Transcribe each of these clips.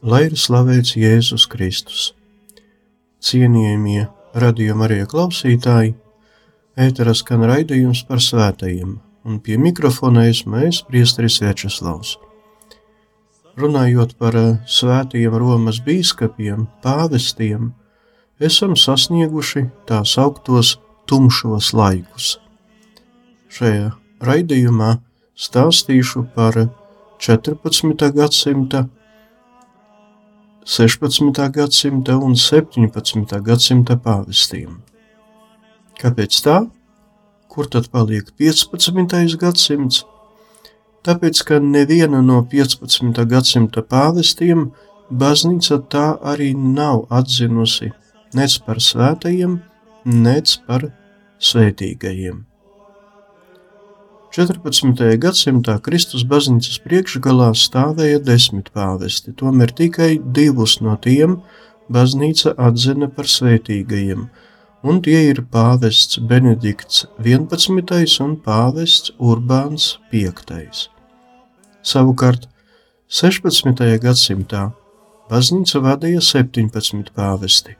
Lai ir slavēts Jēzus Kristus. Cienījamie radījuma arī klausītāji, ēterā skan raidījums par svētajiem, un pie mikrofona esmu es, Priesteris Večeslavs. Runājot par eh, svētajiem Romas bīskapiem, pāvestiem, esam sasnieguši tā sauktos tumšos laikus. Šajā raidījumā stāstīšu par 14. gadsimta 16. gadsimta un 17. gadsimta pāvestiem. Kāpēc tā? Kur tad paliek 15. gadsimts? Tāpēc, ka neviena no 15. gadsimta pāvestiem baznīca tā arī nav atzinusi nec par svētajiem, nec par svētīgajiem. 14. gadsimtā Kristus baznīcas priekšgalā stāvēja desmit pāvesti, tomēr tikai divus no tiem baznīca atzina par svētīgajiem, un tie ir pāvests Benedikts 11. un pāvests Urbāns 5. Savukārt 16. gadsimtā baznīca vadīja 17 pāvesti,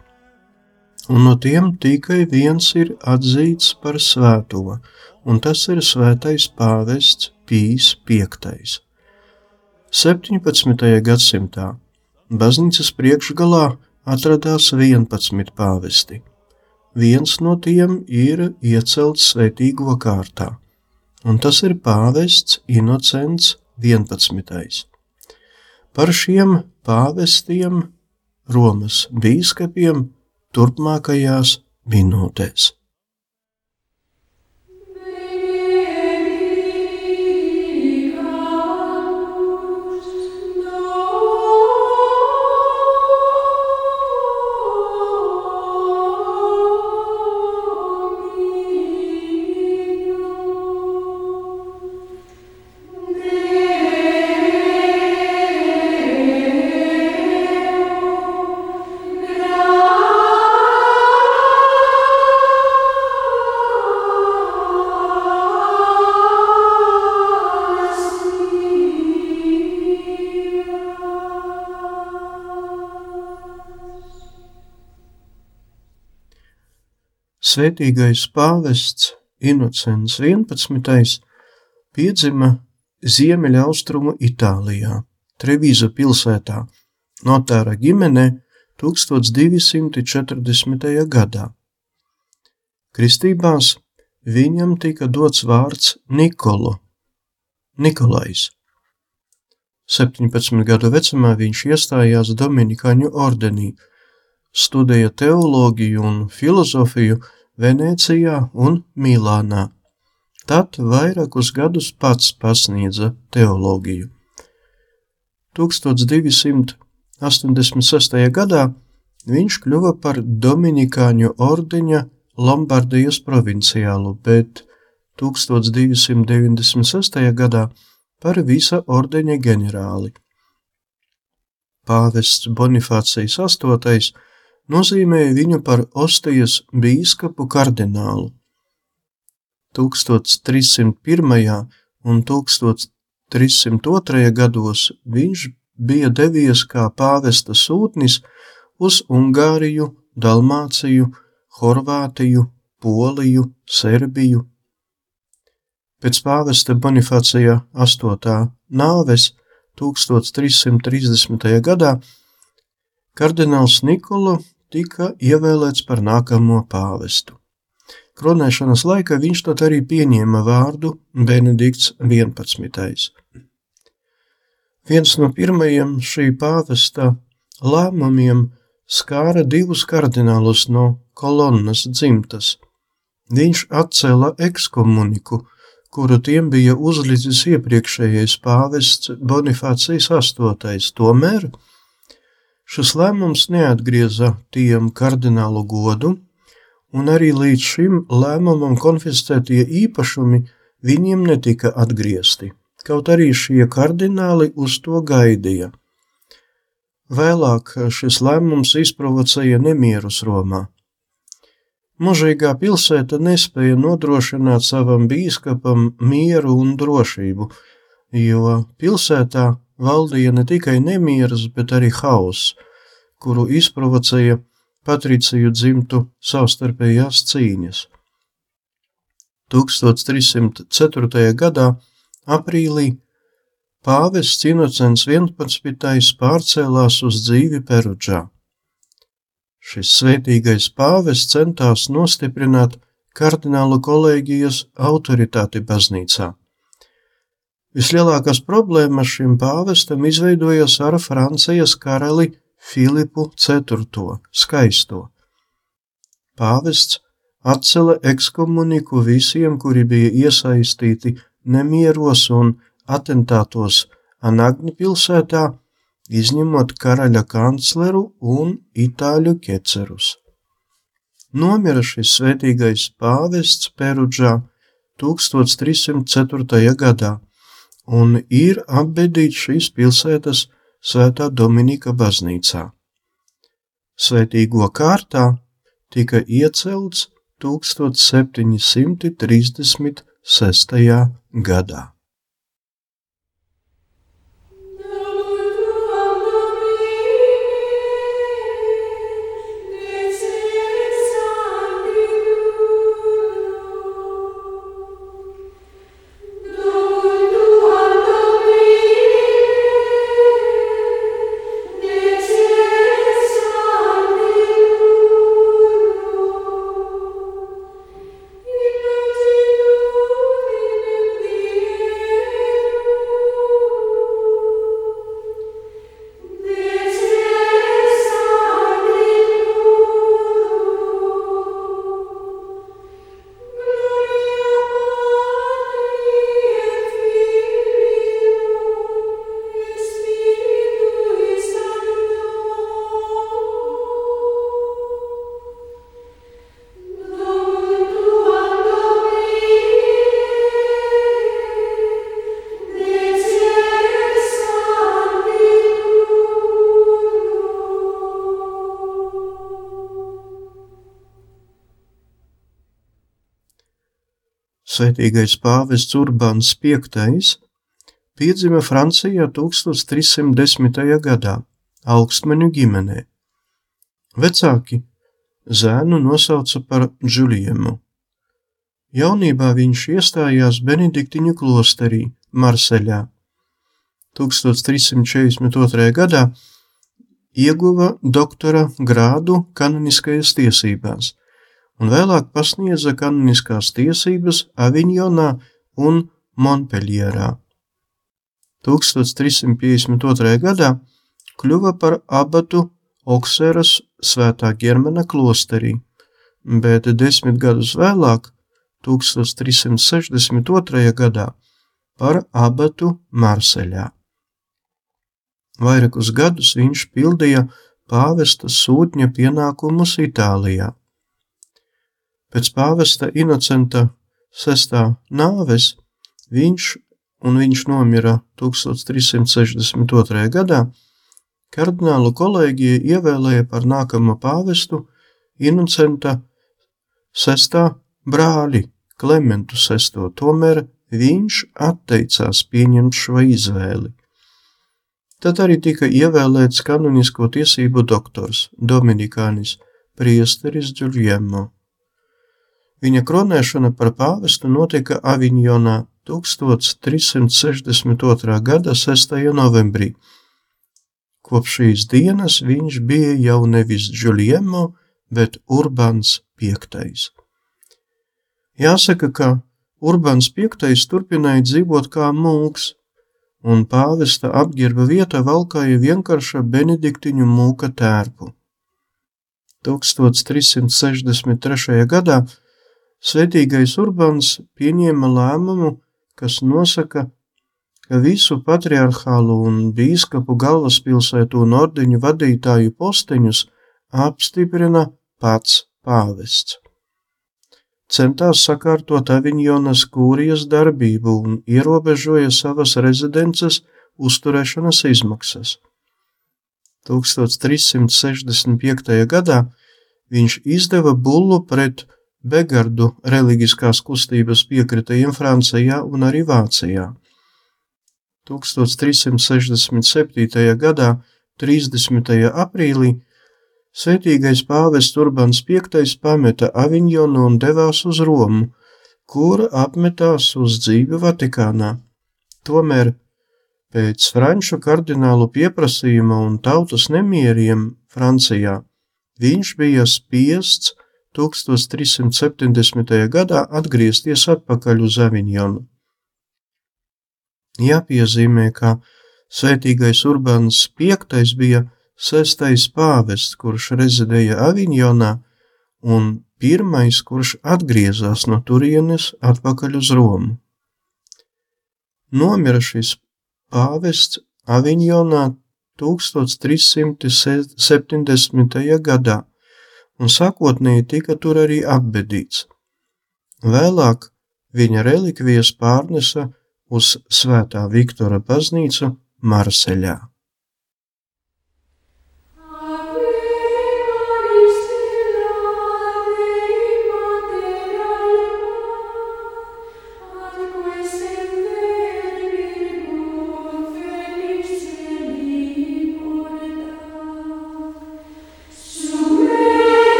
un no tiem tikai viens ir atzīts par svēto, un tas ir svētais pāvests Pīs V. 17. gadsimtā baznīcas priekšgalā atradās 11 pāvesti. Viens no tiem ir iecelts svētīgo kārtā, un tas ir pāvests Inocents 11. Par šiem pāvestiem Romas bīskapiem turpmākajās minūtēs. Svētīgais pāvests Inocents 11. piedzima Ziemeļaustrumu Itālijā, Trevīza pilsētā, notāra ģimenē 1240. gadā. Kristībās viņam tika dots vārds Nikolo, Nikolais. 17 gadu vecumā viņš iestājās Dominikāņu ordenī, studēja teoloģiju un filozofiju Venecijā un Milānā. Tad vairākus gadus pats pasniedza teoloģiju. 1286. gadā viņš kļuva par Dominikāņu ordeņa Lombardijas provinciālu, bet 1296. gadā par visa ordeņa ģenerāli. Pāvests Bonifācijas 8 nozīmēja viņu par Ostijas bīskapu kardinālu. 1301. un 1302. gados viņš bija devies kā pāvesta sūtnis uz Ungāriju, Dalmāciju, Horvātiju, Poliju, Serbiju. Pēc pāvesta Bonifācija 8. nāves 1330. gadā kardināls Nikola tika ievēlēts par nākamo pāvestu. Kronēšanas laikā viņš tad arī pieņēma vārdu Benedikts 11. Viens no pirmajiem šī pāvesta lēmumiem skāra divus kardinālus no kolonnas dzimtas. Viņš atcēla ekskomuniku, kuru tiem bija uzlicis iepriekšējais pāvests Bonifācijas VIII. Tomēr šis lēmums neatgrieza tiem kardinālu godu, un arī līdz šim lēmumam konfiscētie īpašumi viņiem netika atgriezti, kaut arī šie kardināli uz to gaidīja. Vēlāk šis lēmums izprovocēja nemierus Romā. Mūžīgā pilsēta nespēja nodrošināt savam bīskapam mieru un drošību, jo pilsētā valdīja ne tikai nemieras, bet arī hauss, kuru izprovocēja patriciju dzimtu savstarpējās cīņas. 1304. gadā aprīlī pāvests Inocents 11. pārcēlās uz dzīvi Perudžā. Šis svētīgais pāvis centās nostiprināt kardinālu kolēģijas autoritāti baznīcā. Vislielākās problēmas šim pāvestam izveidojas ar Francijas karali Filipu IV. skaisto. Pāvests atcēla ekskomuniku visiem, kuri bija iesaistīti nemieros un atentātos Anagni pilsētā izņemot karaļa kancleru un itāļu ķecerus. Nomira šis svētīgais pāvests Perudžā 1304. gadā un ir apbedīts šīs pilsētas Svētā Dominika baznīcā. Svētīgo kārtā tika iecelts 1736. gadā. Svētīgais pāvests Urbāns V piedzima Francijā 1310. gadā augstmeņu ģimenē. Vecāki zēnu nosauca par Džuliemu. Jaunībā viņš iestājās Benediktiņu klosterī Marseļā. 1342. gadā ieguva doktora grādu kanoniskajās tiesībās – un vēlāk pasniedza kanoniskās tiesības Aviņonā un Montpellierā. 1352. gadā kļuva par abatu Okseras svētā ģermena klosterī, bet desmit gadus vēlāk, 1362. gadā, par abatu Marseļā. Vairākus gadus viņš pildīja pāvesta sūtņa pienākumus Itālijā. Pēc pāvesta Inocenta VI nāves viņš, un viņš nomira 1362. gadā, kardinālu kolēģija ievēlēja par nākamo pāvestu Inocenta VI brāli Klementu VI, tomēr viņš atteicās pieņemt šo izvēli. Tad arī tika ievēlēts kanonisko tiesību doktors Dominikānis Priesteris Giuliemo. Viņa kronēšana par pāvestu notika Aviņonā 1362. gada 6. novembrī, Kopš šīs dienas viņš bija jau nevis Giuliemo, bet Urbans V. Jāsaka, ka Urbans V turpināja dzīvot kā mūks, un pāvesta apģērba vieta valkāja vienkārša benediktiņu mūka tērpu. 1363. gadā Svētīgais Urbans pieņēma lēmumu, kas nosaka, ka visu patriarchālu un bīskapu galvaspilsētu un ordeņu vadītāju posteņus apstiprina pats pāvests. Centās sakārtot Aviņonas kūrijas darbību un ierobežoja savas rezidences uzturēšanas izmaksas. 1365. gadā viņš izdeva bullu pret Begardu reliģiskās kustības piekritajiem Francijā un arī Vācijā. 1367. gadā 30. aprīlī Svētīgais pāvests Urbans V pameta Aviņonu un devās uz Romu, kur apmetās uz dzīvi Vatikānā. Tomēr pēc franču kardinālu pieprasījuma un tautas nemieriem Francijā viņš bija spiests 1370. gadā atgriezties atpakaļ uz Aviņonu. Jāpiezīmē, ka svētīgais Urbāns V bija sestais pāvests, kurš rezidēja Aviņonā, un pirmais, kurš atgriezās no turienes atpakaļ uz Romu. Nomira šis pāvests Aviņonā 1370. gadā, un sākotnēji tika tur arī apbedīts. Vēlāk viņa relikvijas pārnesa uz Svētā Viktora baznīcu Marseļā.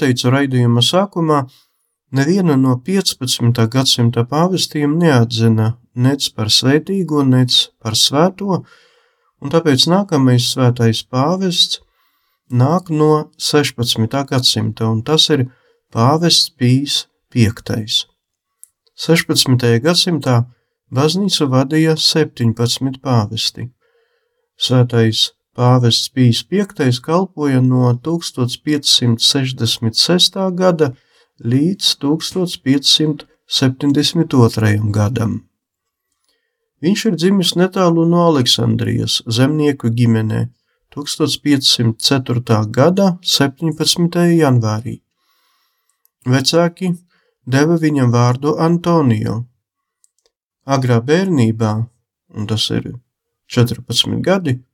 Pateicu raidījuma sākumā, neviena no 15. gadsimta pāvestiem neatzina nec par svētīgo, nec par svēto, un tāpēc nākamais svētais pāvests nāk no 16. gadsimta, un tas ir pāvests Pīs V. 16. gadsimtā baznīcu vadīja 17 pāvesti. Svētais Pāvests Pīs V kalpoja no 1566. gada līdz 1572. gadam. Viņš ir dzimis netālu no Aleksandrijas zemnieku ģimenē 1504. gada 17. janvārī. Vecāki deva viņam vārdu Antonio. Agrā bērnībā, un tas ir 14 gadi,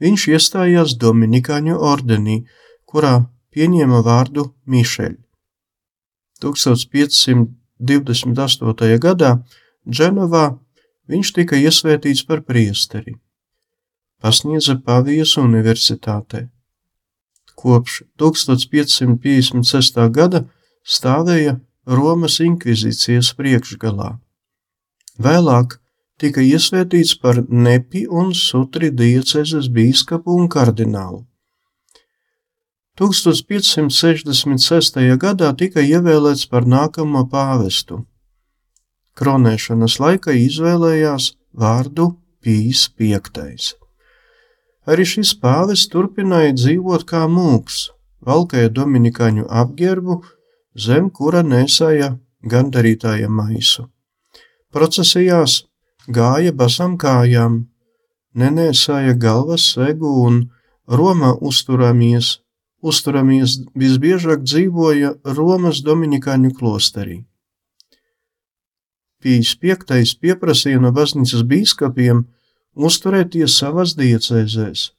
viņš iestājās Dominikāņu ordenī, kurā pieņēma vārdu Mišeļ. 1528. gadā Dženovā viņš tika iesvētīts par priesteri pasniedza Pavijas universitātē. Kopš 1556. gada stāvēja Romas inkvizīcijas priekšgalā. Vēlāk tika iesvētīts par Nepi un Sutri diecezes bīskapu un kardinālu. 1566. gadā tika ievēlēts par nākamo pāvestu. Kronēšanas laikā izvēlējās vārdu Pīs V. Arī šis pāvis turpināja dzīvot kā mūks, valkāja dominikāņu apģērbu, zem kura nesāja gandarītāja maisu. Procesijās gāja basam kājām, nenēsāja galvas segu un Romā uzturamies, uzturamies visbiežāk dzīvoja Romas dominikāņu klosterī. Pīs piektais pieprasīja no baznīcas bīskapiem, uzturēties savās diecēzēs.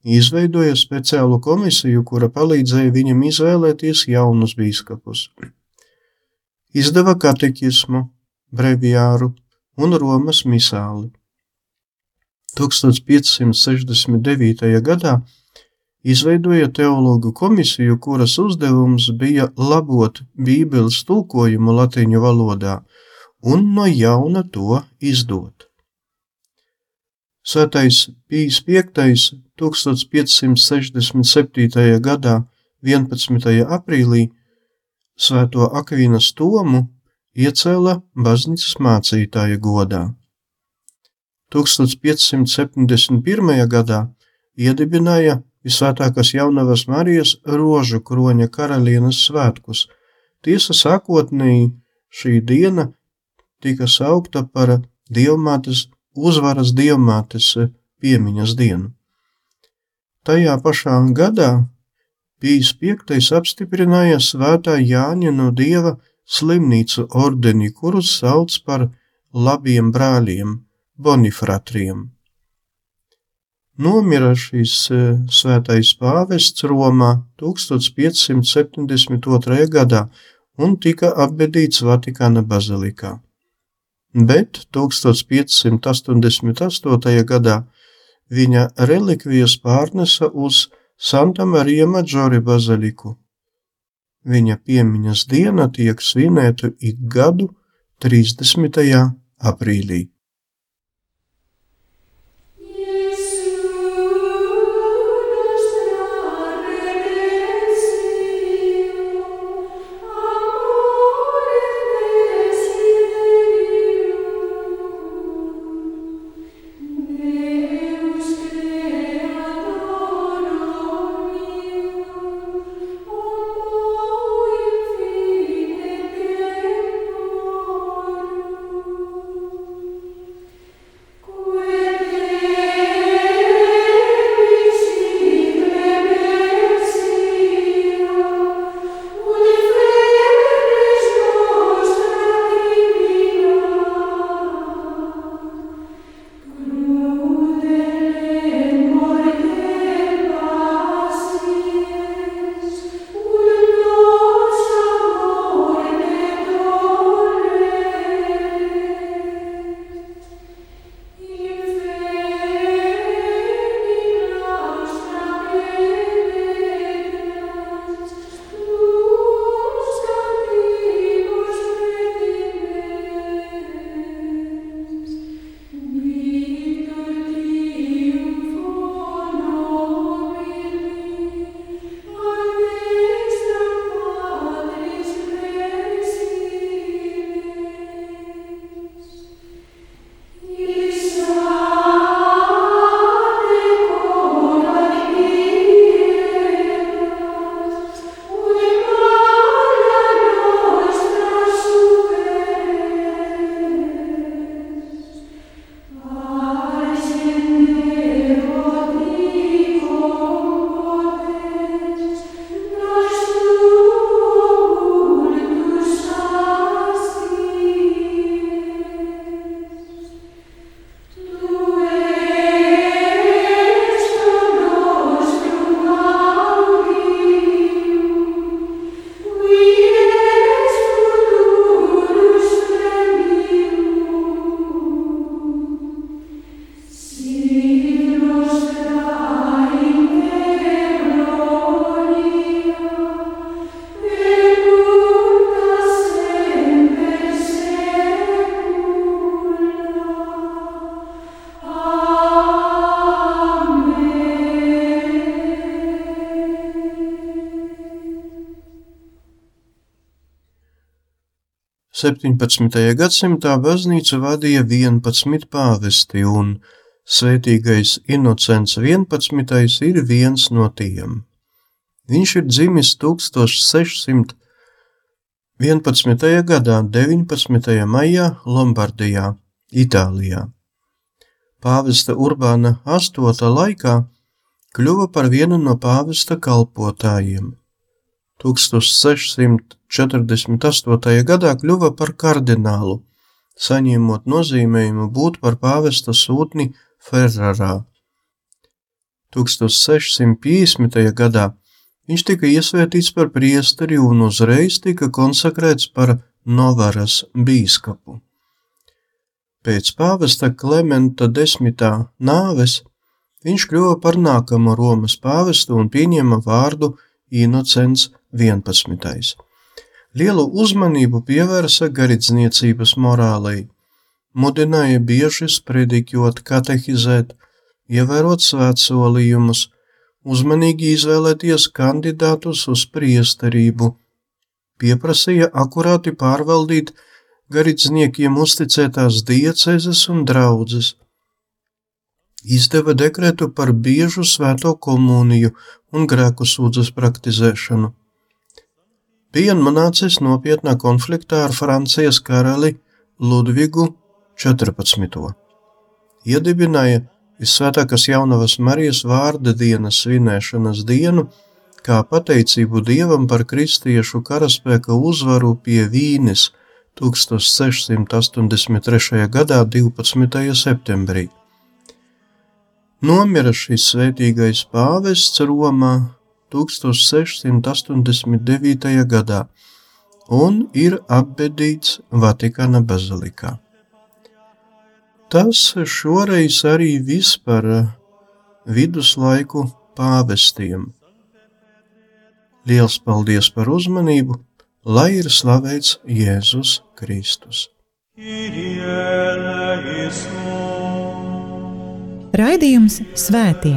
Izveidoja speciālu komisiju, kura palīdzēja viņam izvēlēties jaunus bīskapus. Izdeva katekismu, breviāru un Romas misāli. 1569. gadā izveidoja teologu komisiju, kuras uzdevums bija labot Bībeles tulkojumu latīņu valodā un no jauna to izdot. Svētais Pīs V 1567. gadā 11. aprīlī Svēto Akvīnas Tomu iecēla baznīcas mācītāja godā. 1571. gadā iedibināja Visvētākās jaunavas Marijas rožu kroņa karalienes svētkus. Tiesa sākotnēji šī diena tika saukta par Dievmātes uzvaras diamātes piemiņas dienu. Tajā pašā gadā Pīs V apstiprināja svētā Jāņa no Dieva slimnīcu ordeni, kurus sauc par labiem brāļiem, bonifratriem. Nomira šīs svētais pāvests Romā 1572. gadā un tika apbedīts Vatikāna bazilikā bet 1588. gadā viņa relikvijas pārnesa uz Santa Marija Maģori baziliku. Viņa piemiņas diena tiek svinēta ik gadu 30. aprīlī. 17. gadsimtā baznīcu vadīja 11 pāvesti, un svētīgais Inocents 11. ir viens no tiem. Viņš ir dzimis 1611. gadā, 19. maijā Lombardijā, Itālijā. Pāvesta Urbāna VIII laikā kļuva par vienu no pāvesta kalpotājiem. 1648. gadā kļuva par kardinālu, saņemot nozīmējumu būt par pāvesta sūtni Ferrarā. 1650. gadā viņš tika iesvētīts par priesteri un uzreiz tika konsekrēts par Novaras bīskapu. Pēc pāvesta Klementa desmitā nāves viņš kļuva par nākamo Romas pāvestu un pieņēma vārdu Inocents 11. Lielu uzmanību pievērsa garīdzniecības morālei, mudināja bieži sprediķot, katehizēt, ievērot svētsolījumus, uzmanīgi izvēlēties kandidātus uz priesterību, pieprasīja akurāti pārvaldīt garīdzniekiem uzticētās diecezes un draudzes, izdeva dekretu par biežu svēto komuniju un grēku sūdzes praktizēšanu. Bija nonācis nopietnā konfliktā ar Francijas karali Ludvigu 14. Iedibināja Visvētākās jaunavas Marijas vārda dienas svinēšanas dienu, kā pateicību Dievam par kristiešu karaspēka uzvaru pie Vīnes 1683. gadā 12. septembrī. Nomira šis svētīgais pāvests Romā 1689. gadā un ir apbedīts Vatikāna bazilikā. Tas šoreiz arī viss par viduslaiku pāvestiem. Liels paldies par uzmanību, lai ir slavēts Jēzus Kristus. Raidījums Svētie.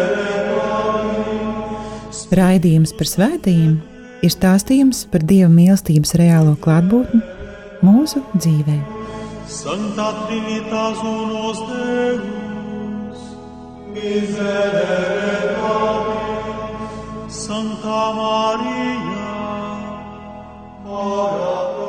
Raidījums par svētījumiem ir stāstījums par Dieva mīlestības reālo klātbūtni mūsu dzīvēm. Sancta Trinitas unus Deus, miserere Patris, Sancta Maria, ora